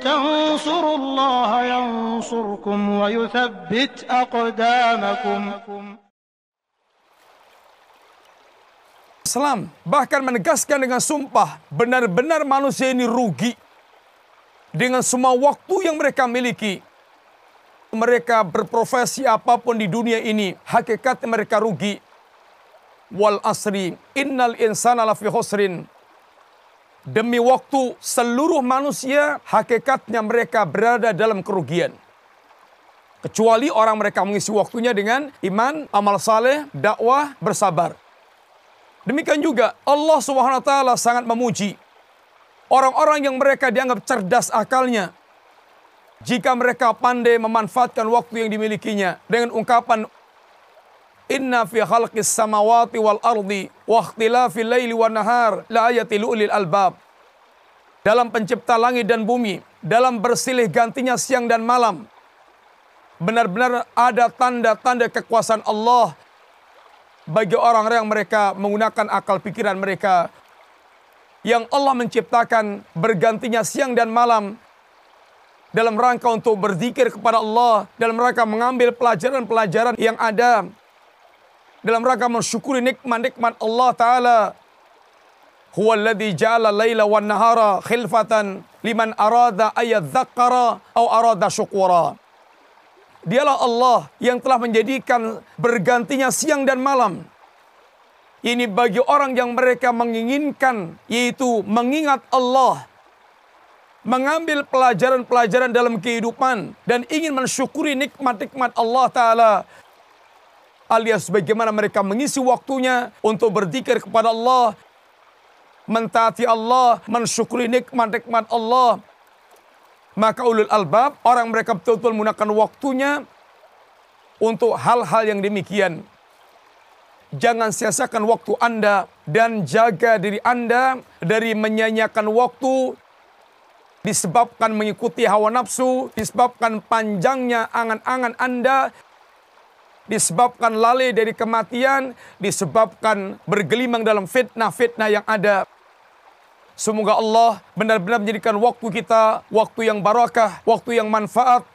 تنصروا الله ينصركم ويثبت أقدامكم Islam bahkan menegaskan dengan sumpah benar-benar manusia ini rugi dengan semua waktu yang mereka miliki. Mereka berprofesi apapun di dunia ini, hakikat mereka rugi. Wal asri innal insana lafi khusrin. Demi waktu seluruh manusia hakikatnya mereka berada dalam kerugian. Kecuali orang mereka mengisi waktunya dengan iman, amal saleh, dakwah, bersabar. Demikian juga Allah Subhanahu wa taala sangat memuji orang-orang yang mereka dianggap cerdas akalnya jika mereka pandai memanfaatkan waktu yang dimilikinya dengan ungkapan Inna fi khalqis samawati wal ardi wa ikhtilafil laili wan nahar la ulil albab. Dalam pencipta langit dan bumi, dalam bersilih gantinya siang dan malam, benar-benar ada tanda-tanda kekuasaan Allah bagi orang-orang yang mereka menggunakan akal pikiran mereka yang Allah menciptakan bergantinya siang dan malam dalam rangka untuk berzikir kepada Allah, dalam rangka mengambil pelajaran-pelajaran yang ada dalam rangka mensyukuri nikmat-nikmat Allah taala. Huwa alladhi ja'ala laila wan nahara khilfatan liman arada ayadzakkara aw arada syukura. Dialah Allah yang telah menjadikan bergantinya siang dan malam. Ini bagi orang yang mereka menginginkan, yaitu mengingat Allah. Mengambil pelajaran-pelajaran dalam kehidupan dan ingin mensyukuri nikmat-nikmat Allah Ta'ala. Alias bagaimana mereka mengisi waktunya untuk berzikir kepada Allah. Mentaati Allah, mensyukuri nikmat-nikmat Allah maka ulul albab, orang mereka betul-betul menggunakan waktunya untuk hal-hal yang demikian. Jangan sia-siakan waktu Anda dan jaga diri Anda dari menyanyiakan waktu disebabkan mengikuti hawa nafsu, disebabkan panjangnya angan-angan Anda, disebabkan lalai dari kematian, disebabkan bergelimang dalam fitnah-fitnah yang ada. Semoga Allah benar-benar menjadikan waktu kita waktu yang barakah, waktu yang manfaat.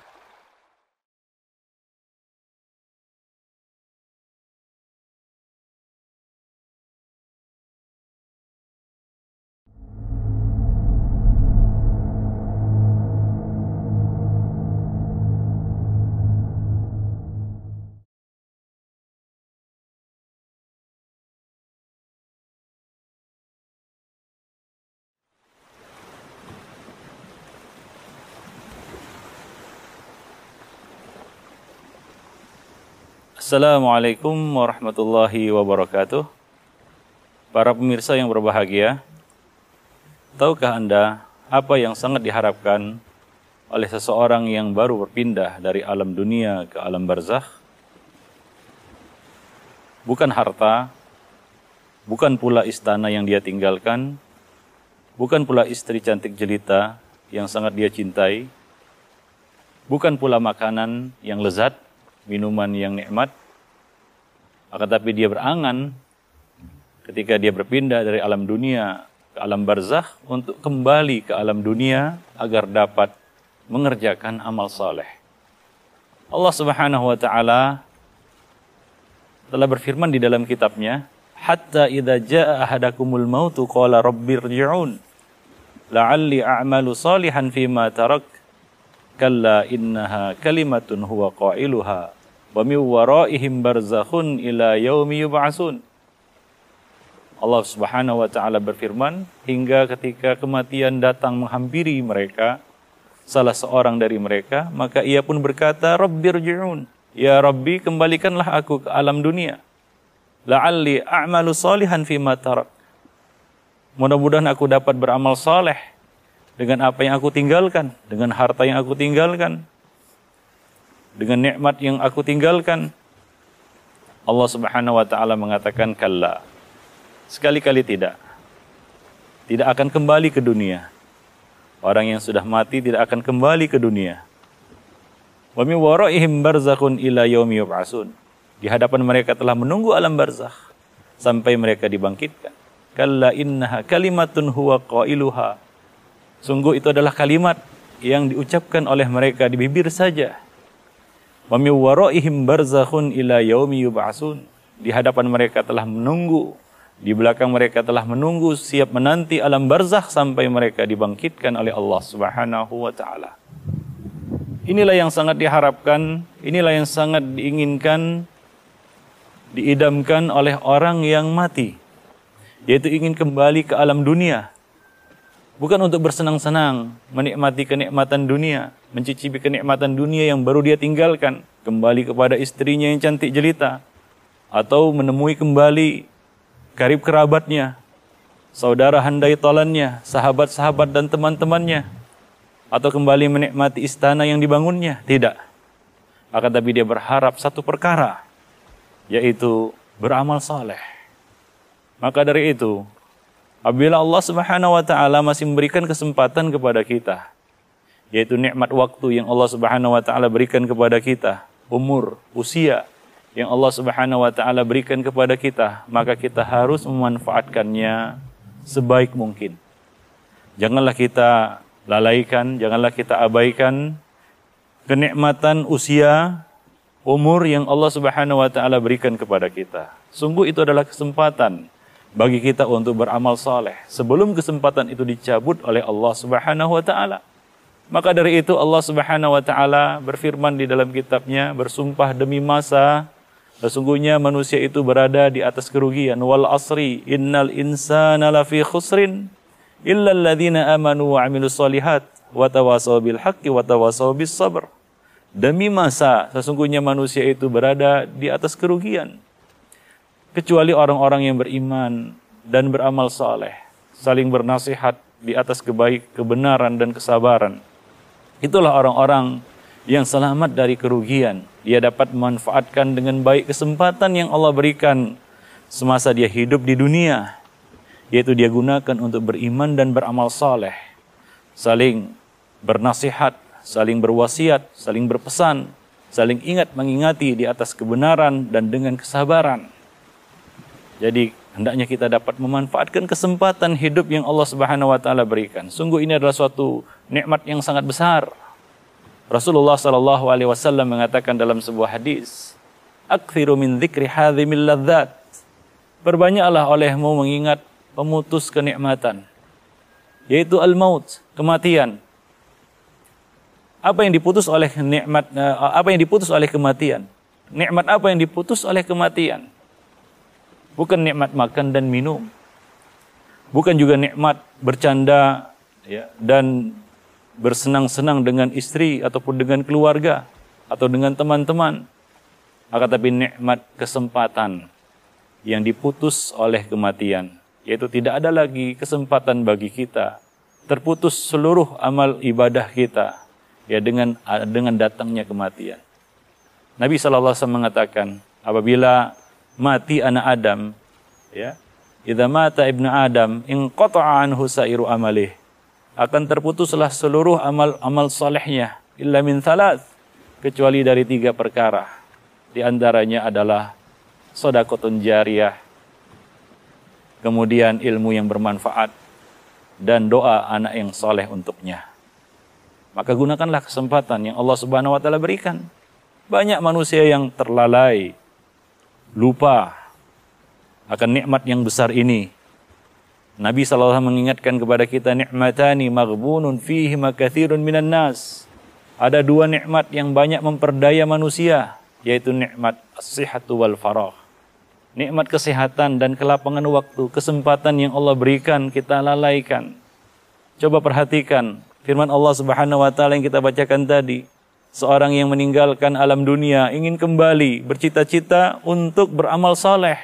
Assalamualaikum warahmatullahi wabarakatuh. Para pemirsa yang berbahagia, tahukah Anda apa yang sangat diharapkan oleh seseorang yang baru berpindah dari alam dunia ke alam barzakh? Bukan harta, bukan pula istana yang dia tinggalkan, bukan pula istri cantik jelita yang sangat dia cintai, bukan pula makanan yang lezat, minuman yang nikmat, akan tapi dia berangan ketika dia berpindah dari alam dunia ke alam barzakh untuk kembali ke alam dunia agar dapat mengerjakan amal saleh. Allah Subhanahu wa taala telah berfirman di dalam kitabnya, "Hatta idza jaa ahadakumul mautu qala rabbirji'un la'alli a'malu salihan fima tarak kalla innaha kalimatun huwa qailuha wa min waraihim barzakhun ila yaumi yub'atsun Allah Subhanahu wa taala berfirman hingga ketika kematian datang menghampiri mereka salah seorang dari mereka maka ia pun berkata rabbirji'un ya rabbi kembalikanlah aku ke alam dunia. La'alli a'malu salihan tarak mudah-mudahan aku dapat beramal saleh dengan apa yang aku tinggalkan, dengan harta yang aku tinggalkan, dengan nikmat yang aku tinggalkan. Allah Subhanahu wa taala mengatakan kalla. Sekali-kali tidak. Tidak akan kembali ke dunia. Orang yang sudah mati tidak akan kembali ke dunia. Wa min waraihim barzakhun ila yaumi yub'atsun. Di hadapan mereka telah menunggu alam barzakh sampai mereka dibangkitkan. Kalla innaha kalimatun huwa qailuha Sungguh itu adalah kalimat yang diucapkan oleh mereka di bibir saja. Wa min waraihim barzakhun ila yaumi yub'atsun. Di hadapan mereka telah menunggu, di belakang mereka telah menunggu siap menanti alam barzakh sampai mereka dibangkitkan oleh Allah Subhanahu wa taala. Inilah yang sangat diharapkan, inilah yang sangat diinginkan diidamkan oleh orang yang mati yaitu ingin kembali ke alam dunia bukan untuk bersenang-senang menikmati kenikmatan dunia mencicipi kenikmatan dunia yang baru dia tinggalkan kembali kepada istrinya yang cantik jelita atau menemui kembali karib kerabatnya saudara handai tolannya sahabat-sahabat dan teman-temannya atau kembali menikmati istana yang dibangunnya tidak akan tapi dia berharap satu perkara yaitu beramal saleh. Maka dari itu, apabila Allah Subhanahu wa taala masih memberikan kesempatan kepada kita, yaitu nikmat waktu yang Allah Subhanahu wa taala berikan kepada kita, umur, usia yang Allah Subhanahu wa taala berikan kepada kita, maka kita harus memanfaatkannya sebaik mungkin. Janganlah kita lalaikan, janganlah kita abaikan kenikmatan usia umur yang Allah Subhanahu wa taala berikan kepada kita. Sungguh itu adalah kesempatan bagi kita untuk beramal saleh sebelum kesempatan itu dicabut oleh Allah Subhanahu wa taala. Maka dari itu Allah Subhanahu wa taala berfirman di dalam kitabnya bersumpah demi masa sesungguhnya manusia itu berada di atas kerugian wal asri innal insana lafi khusrin illa alladziina amanu wa amilus solihat wa tawasaw bil haqqi wa tawasaw bis sabr. Demi masa, sesungguhnya manusia itu berada di atas kerugian. Kecuali orang-orang yang beriman dan beramal saleh, saling bernasihat di atas kebaik, kebenaran dan kesabaran. Itulah orang-orang yang selamat dari kerugian. Dia dapat memanfaatkan dengan baik kesempatan yang Allah berikan semasa dia hidup di dunia, yaitu dia gunakan untuk beriman dan beramal saleh, saling bernasihat saling berwasiat, saling berpesan, saling ingat mengingati di atas kebenaran dan dengan kesabaran. Jadi hendaknya kita dapat memanfaatkan kesempatan hidup yang Allah Subhanahu wa taala berikan. Sungguh ini adalah suatu nikmat yang sangat besar. Rasulullah sallallahu alaihi wasallam mengatakan dalam sebuah hadis, "Aktsiru min dzikri hadzimil ladzat." Perbanyaklah olehmu mengingat pemutus kenikmatan, yaitu al-maut, kematian. Apa yang diputus oleh nikmat eh, apa yang diputus oleh kematian? Nikmat apa yang diputus oleh kematian? Bukan nikmat makan dan minum. Bukan juga nikmat bercanda ya, dan bersenang-senang dengan istri ataupun dengan keluarga atau dengan teman-teman. Akan tapi nikmat kesempatan yang diputus oleh kematian, yaitu tidak ada lagi kesempatan bagi kita terputus seluruh amal ibadah kita ya dengan dengan datangnya kematian. Nabi SAW mengatakan, apabila mati anak Adam, ya, idza mata ibnu Adam, in qata'a anhu sairu amalih. Akan terputuslah seluruh amal amal solehnya, illa min thalath, kecuali dari tiga perkara. Di antaranya adalah sodakotun jariyah, kemudian ilmu yang bermanfaat, dan doa anak yang soleh untuknya. Maka gunakanlah kesempatan yang Allah Subhanahu wa taala berikan. Banyak manusia yang terlalai, lupa akan nikmat yang besar ini. Nabi SAW mengingatkan kepada kita nikmatani maghbunun fihi makathirun minan nas. Ada dua nikmat yang banyak memperdaya manusia, yaitu nikmat as-sihhatu wal farah. Nikmat kesehatan dan kelapangan waktu, kesempatan yang Allah berikan kita lalaikan. Coba perhatikan Firman Allah Subhanahu wa taala yang kita bacakan tadi, seorang yang meninggalkan alam dunia ingin kembali bercita-cita untuk beramal saleh.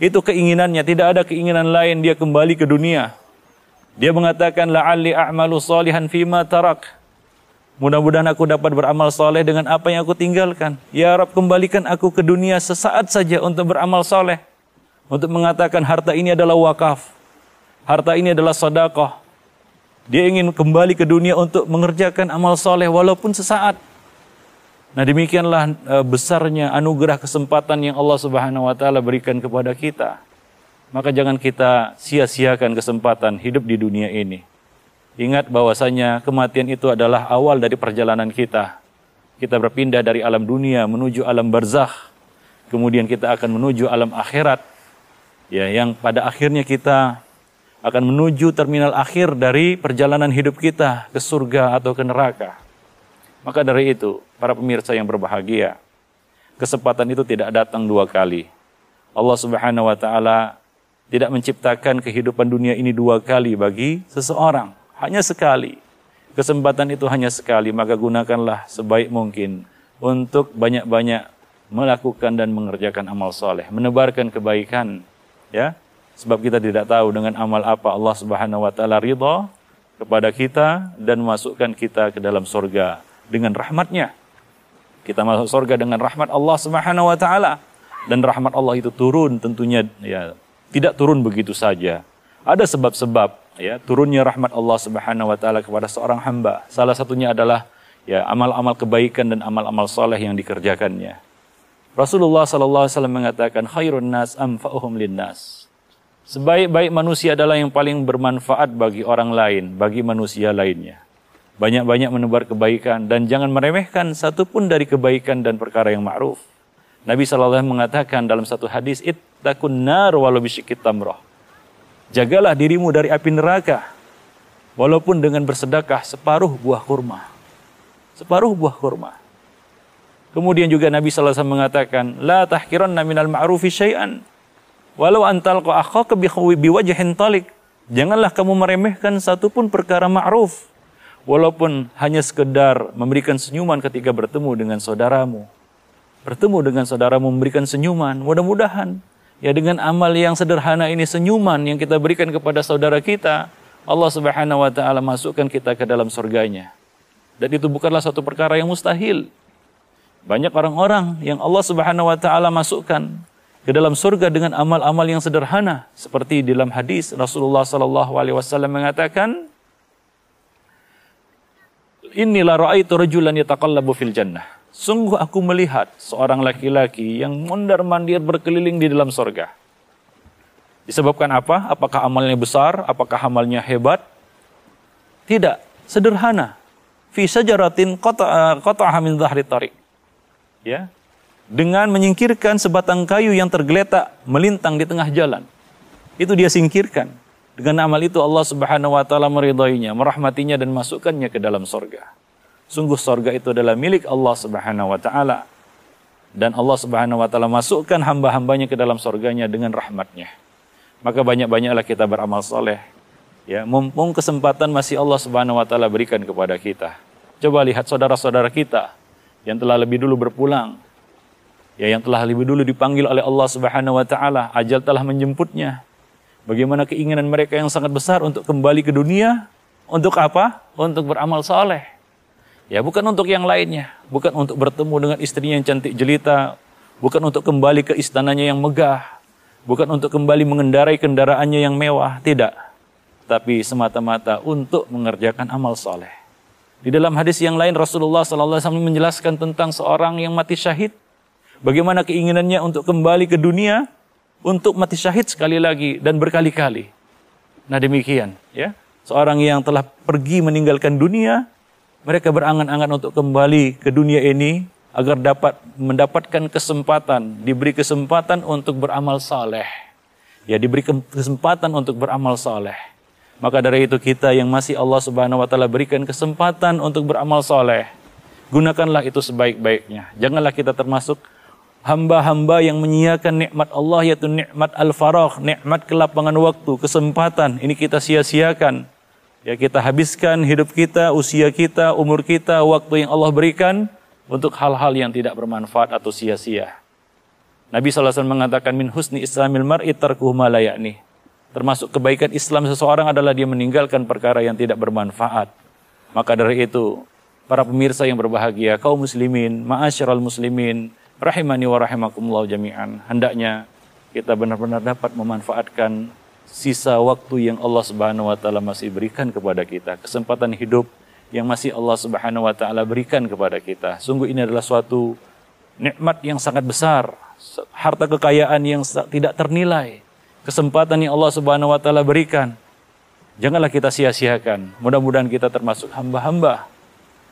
Itu keinginannya, tidak ada keinginan lain dia kembali ke dunia. Dia mengatakan la'alli a'malu salihan fima tarak. Mudah-mudahan aku dapat beramal saleh dengan apa yang aku tinggalkan. Ya Rab, kembalikan aku ke dunia sesaat saja untuk beramal saleh. Untuk mengatakan harta ini adalah wakaf. Harta ini adalah sedekah. Dia ingin kembali ke dunia untuk mengerjakan amal soleh walaupun sesaat. Nah demikianlah e, besarnya anugerah kesempatan yang Allah Subhanahu Wa Taala berikan kepada kita. Maka jangan kita sia-siakan kesempatan hidup di dunia ini. Ingat bahwasanya kematian itu adalah awal dari perjalanan kita. Kita berpindah dari alam dunia menuju alam barzakh. Kemudian kita akan menuju alam akhirat. Ya, yang pada akhirnya kita akan menuju terminal akhir dari perjalanan hidup kita ke surga atau ke neraka. Maka dari itu, para pemirsa yang berbahagia, kesempatan itu tidak datang dua kali. Allah Subhanahu wa taala tidak menciptakan kehidupan dunia ini dua kali bagi seseorang hanya sekali. Kesempatan itu hanya sekali, maka gunakanlah sebaik mungkin untuk banyak-banyak melakukan dan mengerjakan amal soleh, menebarkan kebaikan, ya. Sebab kita tidak tahu dengan amal apa Allah Subhanahu wa taala ridha kepada kita dan masukkan kita ke dalam surga dengan rahmatnya. Kita masuk surga dengan rahmat Allah Subhanahu wa taala dan rahmat Allah itu turun tentunya ya tidak turun begitu saja. Ada sebab-sebab ya turunnya rahmat Allah Subhanahu wa taala kepada seorang hamba. Salah satunya adalah ya amal-amal kebaikan dan amal-amal soleh yang dikerjakannya. Rasulullah sallallahu alaihi wasallam mengatakan khairun nas anfa'uhum linnas. Sebaik-baik manusia adalah yang paling bermanfaat bagi orang lain, bagi manusia lainnya. Banyak-banyak menebar kebaikan dan jangan meremehkan satu pun dari kebaikan dan perkara yang ma'ruf. Nabi SAW mengatakan dalam satu hadis, Ittaqun nar walau bisyikit tamrah Jagalah dirimu dari api neraka. Walaupun dengan bersedekah separuh buah kurma. Separuh buah kurma. Kemudian juga Nabi SAW mengatakan, La tahkiranna minal ma'rufi syai'an. Walau antal ko akhaka biwajhin talik. Janganlah kamu meremehkan satu pun perkara ma'ruf. Walaupun hanya sekedar memberikan senyuman ketika bertemu dengan saudaramu. Bertemu dengan saudaramu memberikan senyuman. Mudah-mudahan Ya dengan amal yang sederhana ini senyuman yang kita berikan kepada saudara kita, Allah Subhanahu wa taala masukkan kita ke dalam surganya. Dan itu bukanlah satu perkara yang mustahil. Banyak orang-orang yang Allah Subhanahu wa taala masukkan ke dalam surga dengan amal-amal yang sederhana seperti dalam hadis Rasulullah wasallam mengatakan Inilah ra'aitu rajulan yataqallabu fil jannah Sungguh aku melihat seorang laki-laki yang mondar-mandir berkeliling di dalam sorga. Disebabkan apa? Apakah amalnya besar? Apakah amalnya hebat? Tidak, sederhana. Fi sajaratin qata'aha min dhahri tarik. Ya. Dengan menyingkirkan sebatang kayu yang tergeletak melintang di tengah jalan. Itu dia singkirkan. Dengan amal itu Allah Subhanahu wa taala meridainya, merahmatinya dan masukkannya ke dalam sorga. Sungguh sorga itu adalah milik Allah Subhanahu wa taala. Dan Allah Subhanahu wa taala masukkan hamba-hambanya ke dalam sorganya dengan rahmatnya. Maka banyak-banyaklah kita beramal soleh. Ya, mumpung kesempatan masih Allah Subhanahu wa taala berikan kepada kita. Coba lihat saudara-saudara kita yang telah lebih dulu berpulang. Ya, yang telah lebih dulu dipanggil oleh Allah Subhanahu wa taala, ajal telah menjemputnya. Bagaimana keinginan mereka yang sangat besar untuk kembali ke dunia? Untuk apa? Untuk beramal soleh Ya bukan untuk yang lainnya, bukan untuk bertemu dengan istrinya yang cantik jelita, bukan untuk kembali ke istananya yang megah, bukan untuk kembali mengendarai kendaraannya yang mewah, tidak. Tapi semata-mata untuk mengerjakan amal soleh. Di dalam hadis yang lain Rasulullah SAW menjelaskan tentang seorang yang mati syahid. Bagaimana keinginannya untuk kembali ke dunia, untuk mati syahid sekali lagi dan berkali-kali. Nah demikian ya. Seorang yang telah pergi meninggalkan dunia, mereka berangan-angan untuk kembali ke dunia ini agar dapat mendapatkan kesempatan, diberi kesempatan untuk beramal saleh. Ya, diberi kesempatan untuk beramal saleh. Maka dari itu kita yang masih Allah Subhanahu wa taala berikan kesempatan untuk beramal saleh, gunakanlah itu sebaik-baiknya. Janganlah kita termasuk hamba-hamba yang menyiakan nikmat Allah yaitu nikmat al-faragh, nikmat kelapangan waktu, kesempatan. Ini kita sia-siakan Ya kita habiskan hidup kita, usia kita, umur kita, waktu yang Allah berikan untuk hal-hal yang tidak bermanfaat atau sia-sia. Nabi SAW mengatakan min husni islamil mar'i tarkuhu malayani. Termasuk kebaikan Islam seseorang adalah dia meninggalkan perkara yang tidak bermanfaat. Maka dari itu, para pemirsa yang berbahagia, kaum muslimin, ma'asyiral muslimin, rahimani wa rahimakumullah jami'an. Hendaknya kita benar-benar dapat memanfaatkan sisa waktu yang Allah Subhanahu wa taala masih berikan kepada kita, kesempatan hidup yang masih Allah Subhanahu wa taala berikan kepada kita. Sungguh ini adalah suatu nikmat yang sangat besar, harta kekayaan yang tidak ternilai, kesempatan yang Allah Subhanahu wa taala berikan. Janganlah kita sia-siakan. Mudah-mudahan kita termasuk hamba-hamba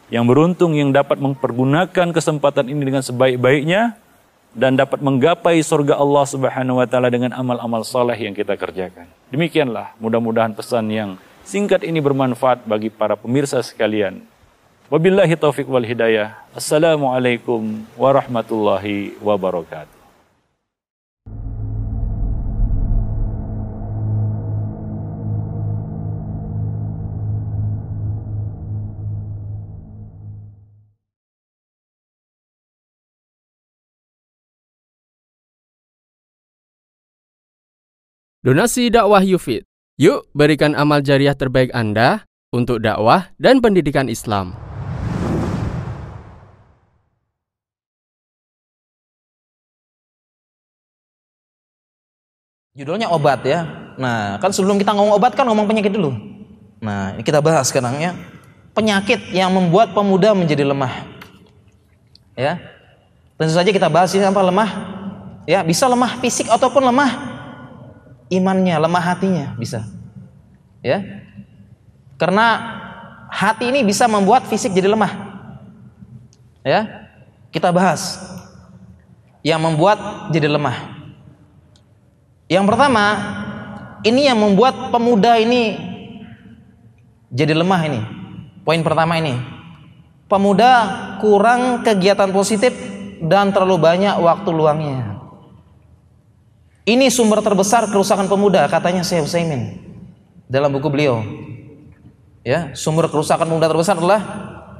yang beruntung yang dapat mempergunakan kesempatan ini dengan sebaik-baiknya dan dapat menggapai surga Allah Subhanahu wa taala dengan amal-amal soleh yang kita kerjakan. Demikianlah mudah-mudahan pesan yang singkat ini bermanfaat bagi para pemirsa sekalian. Wabillahi taufik wal hidayah. Assalamualaikum warahmatullahi wabarakatuh. Donasi dakwah Yufid. Yuk berikan amal jariah terbaik Anda untuk dakwah dan pendidikan Islam. Judulnya obat ya. Nah, kan sebelum kita ngomong obat kan ngomong penyakit dulu. Nah, ini kita bahas sekarang ya. Penyakit yang membuat pemuda menjadi lemah. Ya. Tentu saja kita bahas ini apa lemah? Ya, bisa lemah fisik ataupun lemah imannya, lemah hatinya bisa. Ya. Karena hati ini bisa membuat fisik jadi lemah. Ya. Kita bahas yang membuat jadi lemah. Yang pertama, ini yang membuat pemuda ini jadi lemah ini. Poin pertama ini. Pemuda kurang kegiatan positif dan terlalu banyak waktu luangnya. Ini sumber terbesar kerusakan pemuda katanya Syekh Utsaimin dalam buku beliau. Ya, sumber kerusakan pemuda terbesar adalah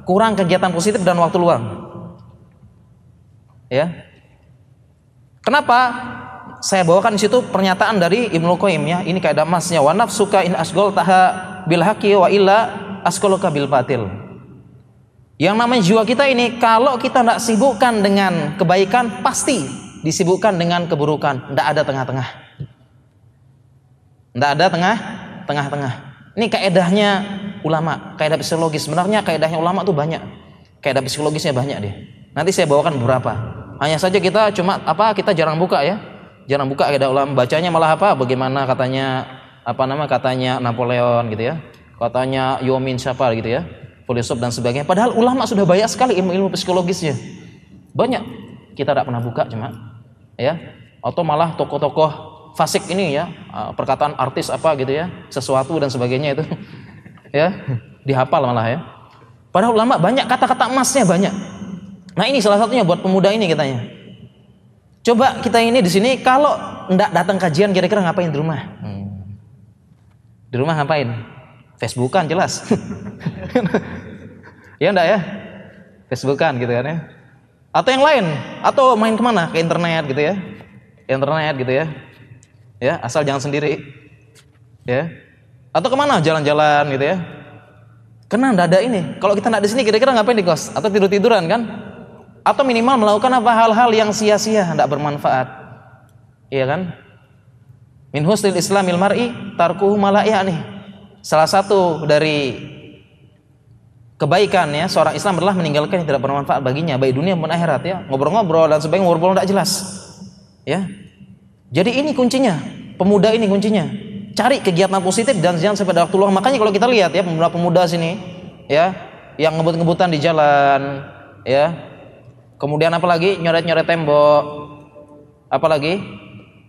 kurang kegiatan positif dan waktu luang. Ya. Kenapa? Saya bawakan di situ pernyataan dari Ibnu Qayyim ya. Ini kayak emasnya wa nafsuka in asgol taha bil haqi wa illa asgoluka bil batil. Yang namanya jiwa kita ini kalau kita tidak sibukkan dengan kebaikan pasti disibukkan dengan keburukan, tidak ada tengah-tengah. Tidak ada tengah, tengah-tengah. Ini kaedahnya ulama, kaedah psikologis. Sebenarnya kaedahnya ulama tuh banyak. Kaedah psikologisnya banyak dia. Nanti saya bawakan beberapa. Hanya saja kita cuma apa kita jarang buka ya. Jarang buka kaedah ulama. Bacanya malah apa? Bagaimana katanya apa nama katanya Napoleon gitu ya. Katanya Yomin siapa gitu ya. Filsuf dan sebagainya. Padahal ulama sudah banyak sekali ilmu-ilmu psikologisnya. Banyak. Kita tidak pernah buka cuma ya. Atau malah tokoh-tokoh fasik ini ya. Uh, perkataan artis apa gitu ya. Sesuatu dan sebagainya itu ya. Dihafal malah ya. Padahal ulama banyak kata-kata emasnya banyak. Nah ini salah satunya buat pemuda ini katanya coba kita ini di sini kalau ndak datang kajian kira-kira ngapain di rumah? Hmm. di rumah ngapain? Facebookan jelas. Ya ndak ya? Facebookan gitu kan ya atau yang lain. Atau main ke mana? Ke internet gitu ya. Internet gitu ya. Ya asal jangan sendiri. Ya. Atau ke mana? Jalan-jalan gitu ya. Karena tidak ini. Kalau kita tidak di sini kira-kira ngapain di kos? Atau tidur tiduran kan? Atau minimal melakukan apa? Hal-hal yang sia-sia tidak bermanfaat. Iya kan? Min husnil islamil mar'i tarkuhu nih. Salah satu dari kebaikan ya seorang Islam adalah meninggalkan yang tidak bermanfaat baginya baik dunia maupun akhirat ya. Ngobrol-ngobrol dan sebagainya ngobrol tidak jelas. Ya. Jadi ini kuncinya. Pemuda ini kuncinya. Cari kegiatan positif dan jangan sampai waktu luang. Makanya kalau kita lihat ya pemuda-pemuda sini ya yang ngebut-ngebutan di jalan ya. Kemudian apa lagi nyoret-nyoret tembok apa lagi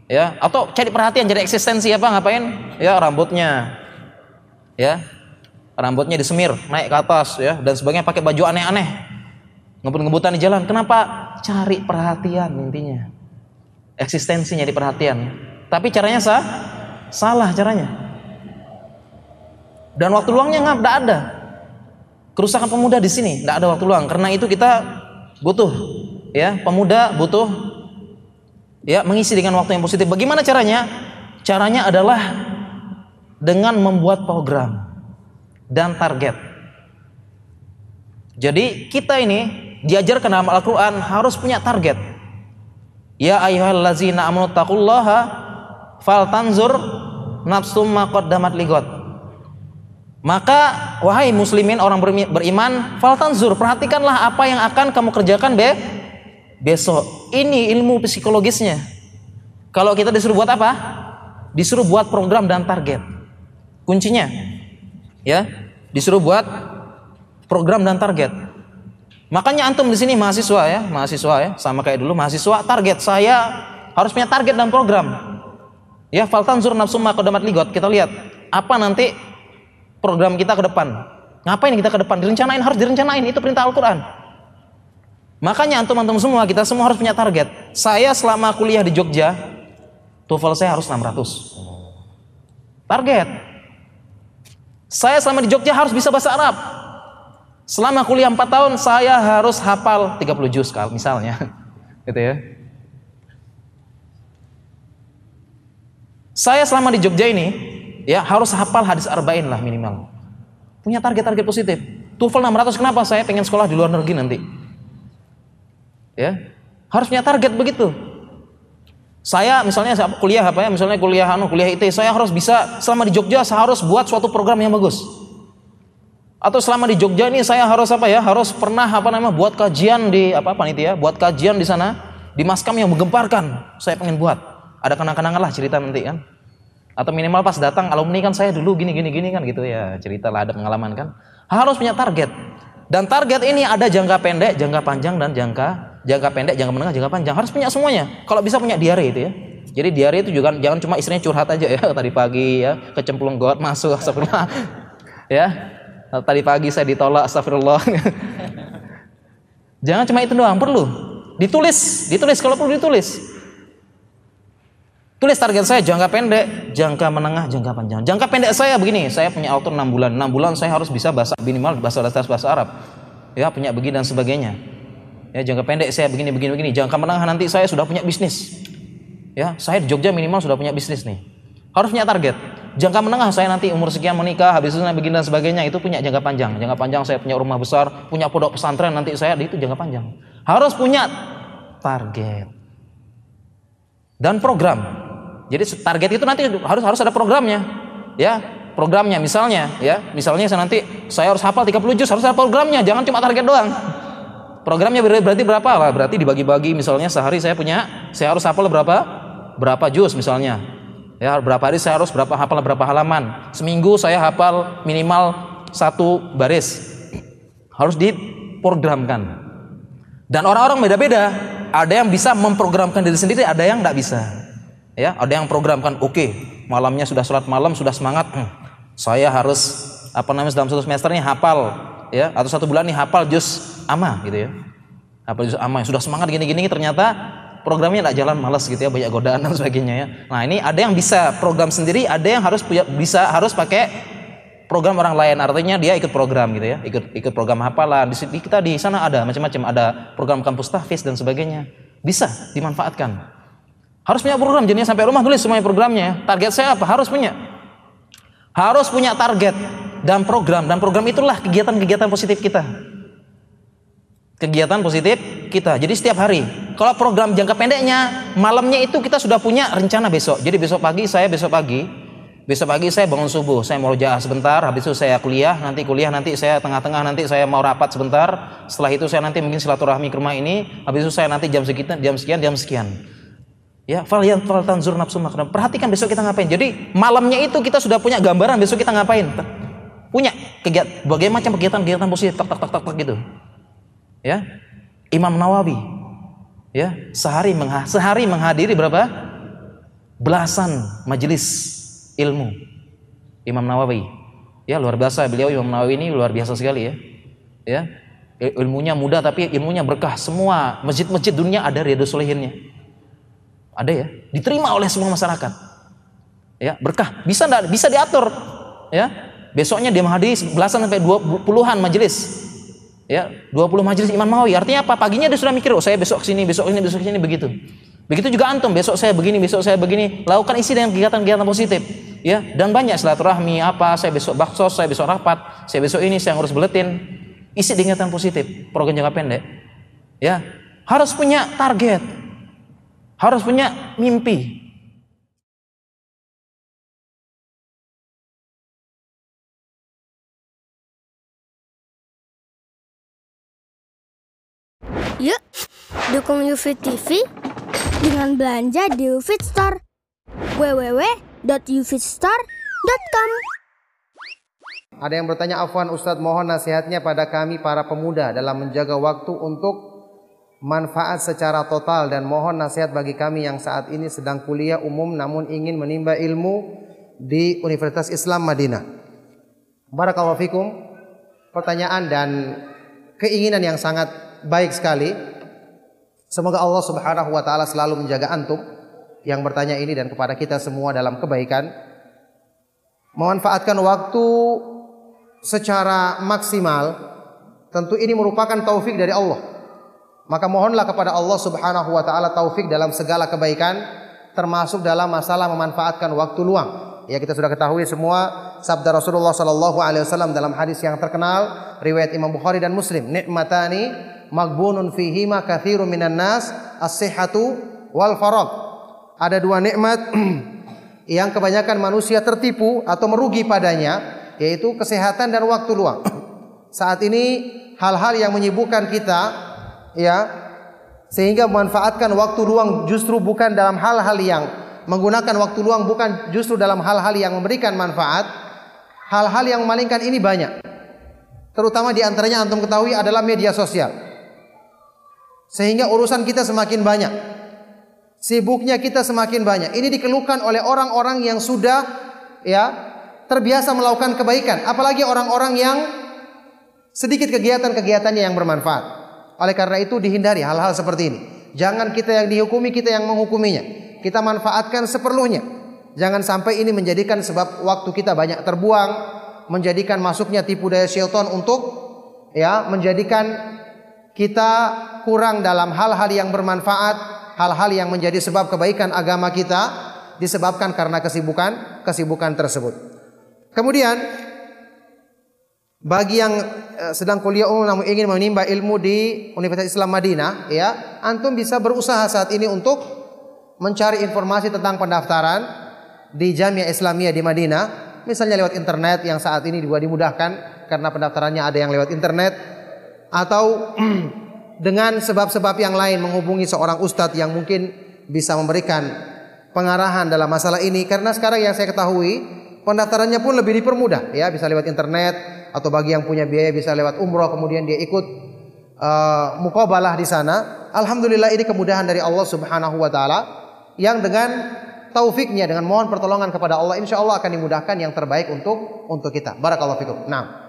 ya. Atau cari perhatian jadi eksistensi apa ngapain? Ya rambutnya ya rambutnya disemir naik ke atas ya dan sebagainya pakai baju aneh-aneh. Ngebut-ngebutan di jalan. Kenapa? Cari perhatian intinya. Eksistensinya di perhatian. Tapi caranya sah salah caranya. Dan waktu luangnya nggak ada. Kerusakan pemuda di sini nggak ada waktu luang. Karena itu kita butuh ya pemuda butuh ya mengisi dengan waktu yang positif. Bagaimana caranya? Caranya adalah dengan membuat program dan target. Jadi kita ini diajarkan dalam Al-Quran harus punya target. Ya ayyuhallazina amanu taqullaha faltanzur nafsum ma qaddamat ligot. Maka wahai muslimin orang beriman, faltanzur perhatikanlah apa yang akan kamu kerjakan be besok. Ini ilmu psikologisnya. Kalau kita disuruh buat apa? Disuruh buat program dan target. Kuncinya Ya, disuruh buat program dan target. Makanya antum di sini mahasiswa ya, mahasiswa ya, sama kayak dulu mahasiswa target saya harus punya target dan program. Ya, faltanzur nafsu ma qadamat ligot. Kita lihat apa nanti program kita ke depan. Ngapain kita ke depan? Direncanain harus direncanain, itu perintah Al-Qur'an. Makanya antum-antum semua kita semua harus punya target. Saya selama kuliah di Jogja, TOEFL saya harus 600. Target. Saya selama di Jogja harus bisa bahasa Arab. Selama kuliah 4 tahun saya harus hafal 30 juz kalau misalnya. Gitu ya. Saya selama di Jogja ini ya harus hafal hadis arba'in lah minimal. Punya target-target positif. TOEFL 600 kenapa? Saya pengen sekolah di luar negeri nanti. Ya. Harus punya target begitu. Saya misalnya kuliah apa ya? Misalnya kuliah anu, kuliah IT, saya harus bisa selama di Jogja saya harus buat suatu program yang bagus. Atau selama di Jogja ini saya harus apa ya? Harus pernah apa namanya buat kajian di apa ya? Buat kajian di sana di maskam yang menggemparkan. Saya pengen buat. Ada kenang-kenangan lah cerita nanti kan. Atau minimal pas datang alumni kan saya dulu gini gini gini kan gitu ya. Cerita lah ada pengalaman kan. Harus punya target. Dan target ini ada jangka pendek, jangka panjang dan jangka jangka pendek, jangka menengah, jangka panjang. Harus punya semuanya. Kalau bisa punya diare itu ya. Jadi diare itu juga jangan cuma istrinya curhat aja ya tadi pagi ya kecemplung got masuk astagfirullah. ya. Tadi pagi saya ditolak astagfirullah. jangan cuma itu doang, perlu. Ditulis, ditulis kalau perlu ditulis. Tulis target saya jangka pendek, jangka menengah, jangka panjang. Jangka pendek saya begini, saya punya waktu 6 bulan. 6 bulan saya harus bisa bahasa minimal bahasa dasar bahasa Arab. Ya, punya begini dan sebagainya. Ya, jangka pendek saya begini begini begini. Jangka menengah nanti saya sudah punya bisnis. Ya, saya di Jogja minimal sudah punya bisnis nih. Harus punya target. Jangka menengah saya nanti umur sekian menikah, habis itu begini dan sebagainya itu punya jangka panjang. Jangka panjang saya punya rumah besar, punya pondok pesantren nanti saya itu jangka panjang. Harus punya target dan program. Jadi target itu nanti harus harus ada programnya. Ya, programnya misalnya ya, misalnya saya nanti saya harus hafal 30 juz, harus ada programnya, jangan cuma target doang. Programnya berarti berapa? Lah, berarti dibagi-bagi misalnya sehari saya punya saya harus hafal berapa? Berapa juz misalnya. Ya, berapa hari saya harus berapa hafal berapa halaman. Seminggu saya hafal minimal satu baris. Harus diprogramkan. Dan orang-orang beda-beda. Ada yang bisa memprogramkan diri sendiri, ada yang tidak bisa. Ya, ada yang programkan, oke, okay, malamnya sudah sholat malam, sudah semangat. Hmm, saya harus apa namanya dalam satu semester ini hafal ya atau satu bulan nih hafal juz ama gitu ya. Hafal juz ama sudah semangat gini-gini ternyata programnya tidak jalan malas gitu ya banyak godaan dan sebagainya ya. Nah ini ada yang bisa program sendiri ada yang harus punya bisa harus pakai program orang lain. Artinya dia ikut program gitu ya ikut ikut program hafalan. Di kita di sana ada macam-macam. Ada program kampus tahfiz dan sebagainya. Bisa dimanfaatkan. Harus punya program jadinya sampai rumah tulis semuanya programnya. Target saya apa? Harus punya. Harus punya target dan program dan program itulah kegiatan-kegiatan positif kita. Kegiatan positif kita. Jadi setiap hari. Kalau program jangka pendeknya, malamnya itu kita sudah punya rencana besok. Jadi besok pagi saya besok pagi, besok pagi saya bangun subuh, saya mau jahat sebentar, habis itu saya kuliah, nanti kuliah nanti saya tengah-tengah nanti saya mau rapat sebentar. Setelah itu saya nanti mungkin silaturahmi ke rumah ini, habis itu saya nanti jam sekian, jam sekian, jam sekian. Ya, fal yang fal tanzur nafsu. Perhatikan besok kita ngapain. Jadi malamnya itu kita sudah punya gambaran besok kita ngapain. Punya kegiatan bagaimana macam kegiatan-kegiatan positif tak tak tak tak, tak gitu. Ya. Imam Nawawi ya, sehari mengha sehari menghadiri berapa? Belasan majelis ilmu. Imam Nawawi. Ya, luar biasa beliau Imam Nawawi ini luar biasa sekali ya. Ya. Ilmunya mudah tapi ilmunya berkah. Semua masjid-masjid dunia ada riyadhus solihinnya. Ada ya, diterima oleh semua masyarakat. Ya, berkah. Bisa? Bisa diatur. Ya, Besoknya dia menghadiri belasan sampai dua puluhan majelis. Ya, 20 majelis Imam Nawawi. Artinya apa? Paginya dia sudah mikir, oh saya besok sini, besok ini, besok sini begitu. Begitu juga antum, besok saya begini, besok saya begini. Lakukan isi dengan kegiatan-kegiatan positif. Ya, dan banyak silaturahmi apa, saya besok baksos, saya besok rapat, saya besok ini saya ngurus buletin. Isi dengan kegiatan positif, program jangka pendek. Ya, harus punya target. Harus punya mimpi. Dukung UFIT TV dengan belanja di UFIT Store. www.ufitstore.com Ada yang bertanya Afwan Ustadz mohon nasihatnya pada kami para pemuda dalam menjaga waktu untuk manfaat secara total dan mohon nasihat bagi kami yang saat ini sedang kuliah umum namun ingin menimba ilmu di Universitas Islam Madinah. Barakallahu fikum. Pertanyaan dan keinginan yang sangat baik sekali. Semoga Allah Subhanahu wa taala selalu menjaga antum yang bertanya ini dan kepada kita semua dalam kebaikan. Memanfaatkan waktu secara maksimal tentu ini merupakan taufik dari Allah. Maka mohonlah kepada Allah Subhanahu wa taala taufik dalam segala kebaikan termasuk dalam masalah memanfaatkan waktu luang. Ya kita sudah ketahui semua sabda Rasulullah sallallahu alaihi wasallam dalam hadis yang terkenal riwayat Imam Bukhari dan Muslim, nikmatani magbunun fihima katsirun minan nas as-sihhatu wal farag. Ada dua nikmat yang kebanyakan manusia tertipu atau merugi padanya yaitu kesehatan dan waktu luang. Saat ini hal-hal yang menyibukkan kita ya sehingga memanfaatkan waktu luang justru bukan dalam hal-hal yang menggunakan waktu luang bukan justru dalam hal-hal yang memberikan manfaat. Hal-hal yang memalingkan ini banyak. Terutama di antaranya antum ketahui adalah media sosial. Sehingga urusan kita semakin banyak. Sibuknya kita semakin banyak. Ini dikeluhkan oleh orang-orang yang sudah ya terbiasa melakukan kebaikan, apalagi orang-orang yang sedikit kegiatan-kegiatannya yang bermanfaat. Oleh karena itu dihindari hal-hal seperti ini. Jangan kita yang dihukumi, kita yang menghukuminya. Kita manfaatkan seperlunya. Jangan sampai ini menjadikan sebab waktu kita banyak terbuang, menjadikan masuknya tipu daya syaitan untuk ya menjadikan kita kurang dalam hal-hal yang bermanfaat, hal-hal yang menjadi sebab kebaikan agama kita disebabkan karena kesibukan kesibukan tersebut. Kemudian bagi yang eh, sedang kuliah umum namun ingin menimba ilmu di Universitas Islam Madinah, ya, antum bisa berusaha saat ini untuk mencari informasi tentang pendaftaran di Jamiah Islamiyah di Madinah, misalnya lewat internet yang saat ini juga dimudahkan karena pendaftarannya ada yang lewat internet atau dengan sebab-sebab yang lain menghubungi seorang ustadz yang mungkin bisa memberikan pengarahan dalam masalah ini. Karena sekarang yang saya ketahui pendaftarannya pun lebih dipermudah ya. Bisa lewat internet atau bagi yang punya biaya bisa lewat umroh kemudian dia ikut uh, mukabalah di sana. Alhamdulillah ini kemudahan dari Allah Subhanahu wa taala yang dengan taufiknya dengan mohon pertolongan kepada Allah insya Allah akan dimudahkan yang terbaik untuk untuk kita. Barakallahu fikum. Nah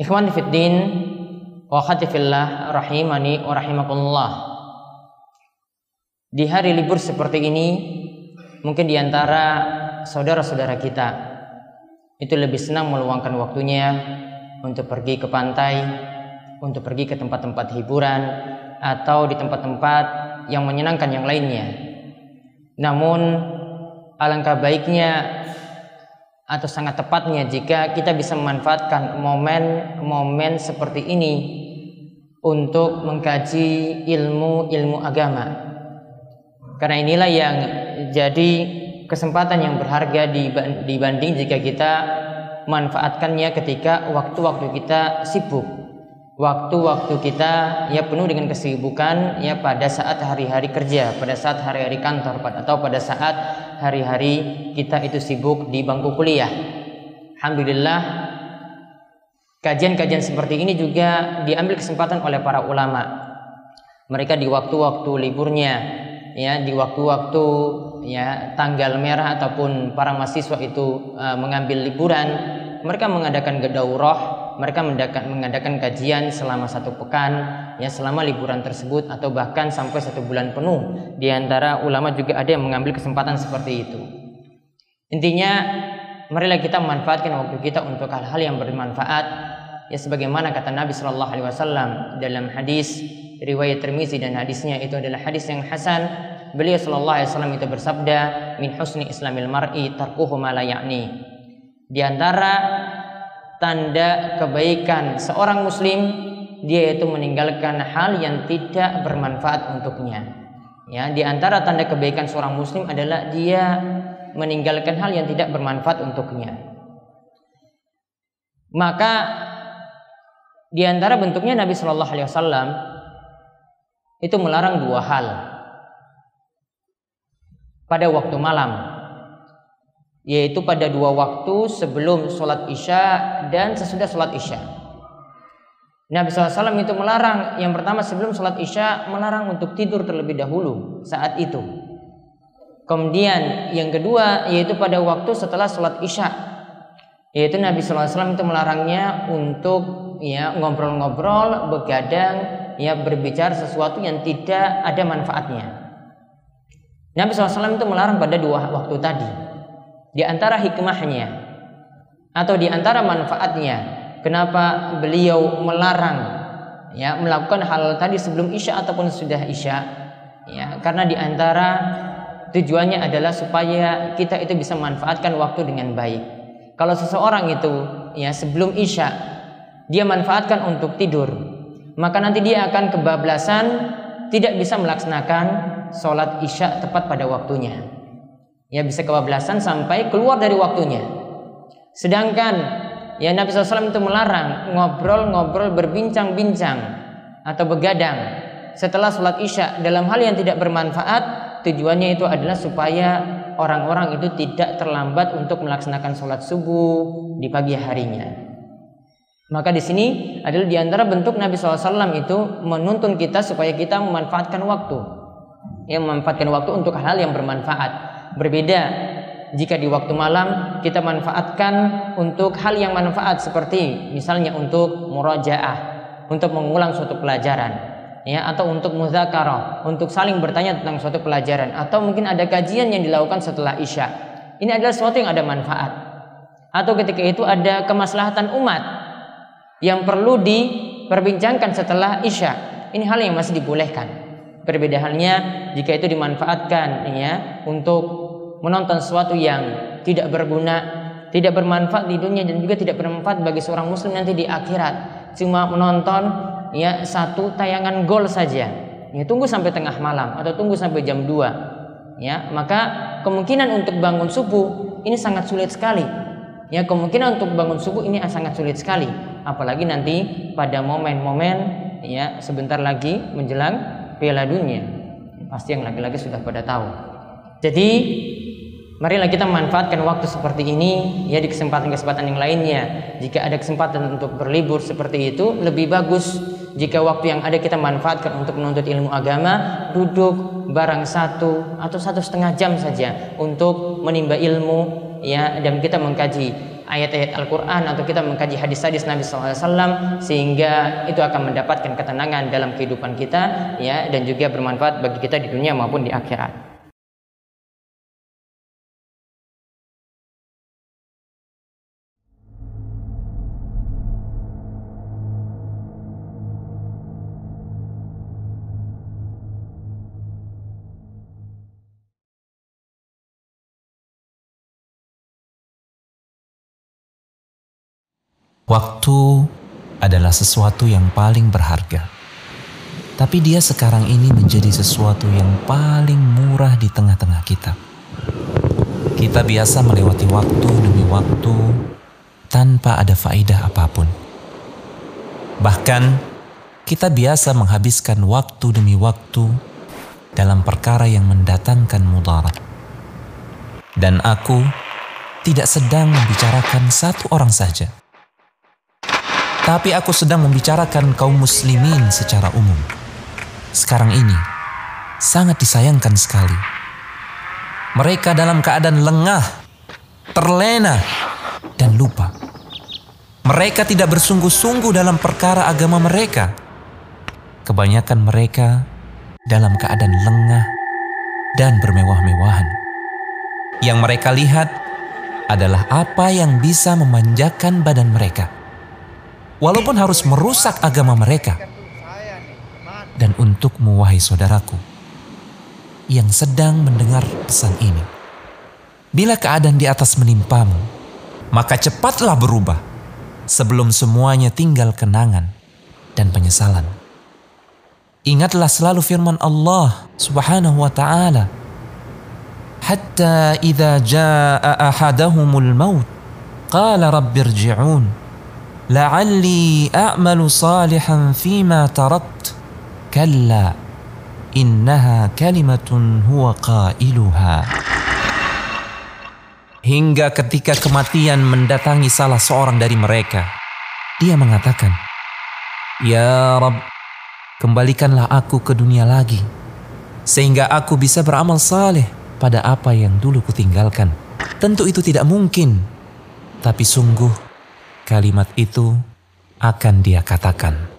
Ikhwan Fiddin wa khatifillah rahimani wa rahimakumullah. Di hari libur seperti ini, mungkin di antara saudara-saudara kita itu lebih senang meluangkan waktunya untuk pergi ke pantai, untuk pergi ke tempat-tempat hiburan atau di tempat-tempat yang menyenangkan yang lainnya. Namun alangkah baiknya atau sangat tepatnya jika kita bisa memanfaatkan momen-momen seperti ini untuk mengkaji ilmu-ilmu agama. Karena inilah yang jadi kesempatan yang berharga dibanding jika kita manfaatkannya ketika waktu-waktu kita sibuk. Waktu-waktu kita ya penuh dengan kesibukan ya pada saat hari-hari kerja, pada saat hari-hari kantor atau pada saat hari-hari kita itu sibuk di bangku kuliah. Alhamdulillah kajian-kajian seperti ini juga diambil kesempatan oleh para ulama. Mereka di waktu-waktu liburnya ya di waktu-waktu ya tanggal merah ataupun para mahasiswa itu uh, mengambil liburan mereka mengadakan gedaurah mereka mengadakan, kajian selama satu pekan ya selama liburan tersebut atau bahkan sampai satu bulan penuh. Di antara ulama juga ada yang mengambil kesempatan seperti itu. Intinya marilah kita memanfaatkan waktu kita untuk hal-hal yang bermanfaat. Ya sebagaimana kata Nabi Shallallahu Alaihi Wasallam dalam hadis riwayat Tirmizi dan hadisnya itu adalah hadis yang hasan. Beliau Shallallahu Alaihi Wasallam itu bersabda min husni islamil mar'i tarkuhu ma di antara tanda kebaikan seorang muslim dia itu meninggalkan hal yang tidak bermanfaat untuknya ya di antara tanda kebaikan seorang muslim adalah dia meninggalkan hal yang tidak bermanfaat untuknya. Maka di antara bentuknya Nabi Shallallahu Alaihi Wasallam itu melarang dua hal. pada waktu malam yaitu pada dua waktu sebelum sholat isya dan sesudah sholat isya. Nabi SAW itu melarang. Yang pertama sebelum sholat isya melarang untuk tidur terlebih dahulu saat itu. Kemudian yang kedua yaitu pada waktu setelah sholat isya. Yaitu Nabi SAW itu melarangnya untuk ya ngobrol-ngobrol begadang ya berbicara sesuatu yang tidak ada manfaatnya. Nabi SAW itu melarang pada dua waktu tadi. Di antara hikmahnya atau di antara manfaatnya, kenapa beliau melarang ya melakukan hal tadi sebelum isya ataupun sudah isya? Ya, karena di antara tujuannya adalah supaya kita itu bisa manfaatkan waktu dengan baik. Kalau seseorang itu ya sebelum isya dia manfaatkan untuk tidur, maka nanti dia akan kebablasan tidak bisa melaksanakan sholat isya tepat pada waktunya. Ya bisa kebablasan sampai keluar dari waktunya. Sedangkan ya Nabi SAW itu melarang ngobrol-ngobrol berbincang-bincang atau begadang setelah sholat isya dalam hal yang tidak bermanfaat tujuannya itu adalah supaya orang-orang itu tidak terlambat untuk melaksanakan sholat subuh di pagi harinya. Maka di sini adalah di antara bentuk Nabi SAW itu menuntun kita supaya kita memanfaatkan waktu. Yang memanfaatkan waktu untuk hal yang bermanfaat. Berbeda jika di waktu malam kita manfaatkan untuk hal yang manfaat seperti misalnya untuk murajaah, untuk mengulang suatu pelajaran. Ya, atau untuk muzakarah, untuk saling bertanya tentang suatu pelajaran atau mungkin ada kajian yang dilakukan setelah Isya. Ini adalah sesuatu yang ada manfaat. Atau ketika itu ada kemaslahatan umat yang perlu diperbincangkan setelah isya. Ini hal yang masih dibolehkan. Berbeda halnya jika itu dimanfaatkan ya untuk menonton sesuatu yang tidak berguna, tidak bermanfaat di dunia dan juga tidak bermanfaat bagi seorang muslim nanti di akhirat. Cuma menonton ya satu tayangan gol saja. Ya tunggu sampai tengah malam atau tunggu sampai jam 2. Ya, maka kemungkinan untuk bangun subuh ini sangat sulit sekali. Ya, kemungkinan untuk bangun subuh ini sangat sulit sekali apalagi nanti pada momen-momen ya sebentar lagi menjelang Piala Dunia. Pasti yang laki-laki sudah pada tahu. Jadi marilah kita manfaatkan waktu seperti ini ya di kesempatan-kesempatan yang lainnya. Jika ada kesempatan untuk berlibur seperti itu lebih bagus jika waktu yang ada kita manfaatkan untuk menuntut ilmu agama duduk barang satu atau satu setengah jam saja untuk menimba ilmu ya dan kita mengkaji ayat-ayat Al-Quran atau kita mengkaji hadis-hadis Nabi SAW sehingga itu akan mendapatkan ketenangan dalam kehidupan kita ya dan juga bermanfaat bagi kita di dunia maupun di akhirat. Waktu adalah sesuatu yang paling berharga. Tapi dia sekarang ini menjadi sesuatu yang paling murah di tengah-tengah kita. Kita biasa melewati waktu demi waktu tanpa ada faedah apa pun. Bahkan kita biasa menghabiskan waktu demi waktu dalam perkara yang mendatangkan mudarat. Dan aku tidak sedang membicarakan satu orang saja tapi aku sedang membicarakan kaum muslimin secara umum. Sekarang ini sangat disayangkan sekali. Mereka dalam keadaan lengah, terlena, dan lupa. Mereka tidak bersungguh-sungguh dalam perkara agama mereka. Kebanyakan mereka dalam keadaan lengah dan bermewah-mewahan. Yang mereka lihat adalah apa yang bisa memanjakan badan mereka walaupun harus merusak agama mereka. Dan untuk wahai saudaraku, yang sedang mendengar pesan ini, bila keadaan di atas menimpamu, maka cepatlah berubah sebelum semuanya tinggal kenangan dan penyesalan. Ingatlah selalu firman Allah Subhanahu wa taala, "Hatta idza jaa ahadahumul maut, qala rabbirji'un." لعلي اعمل صالحا فيما تركت كلا innaha kalimatun huwa qailuha. Hingga ketika kematian mendatangi salah seorang dari mereka, dia mengatakan, Ya Rab, kembalikanlah aku ke dunia lagi, sehingga aku bisa beramal saleh pada apa yang dulu kutinggalkan. Tentu itu tidak mungkin, tapi sungguh kalimat itu akan dia katakan.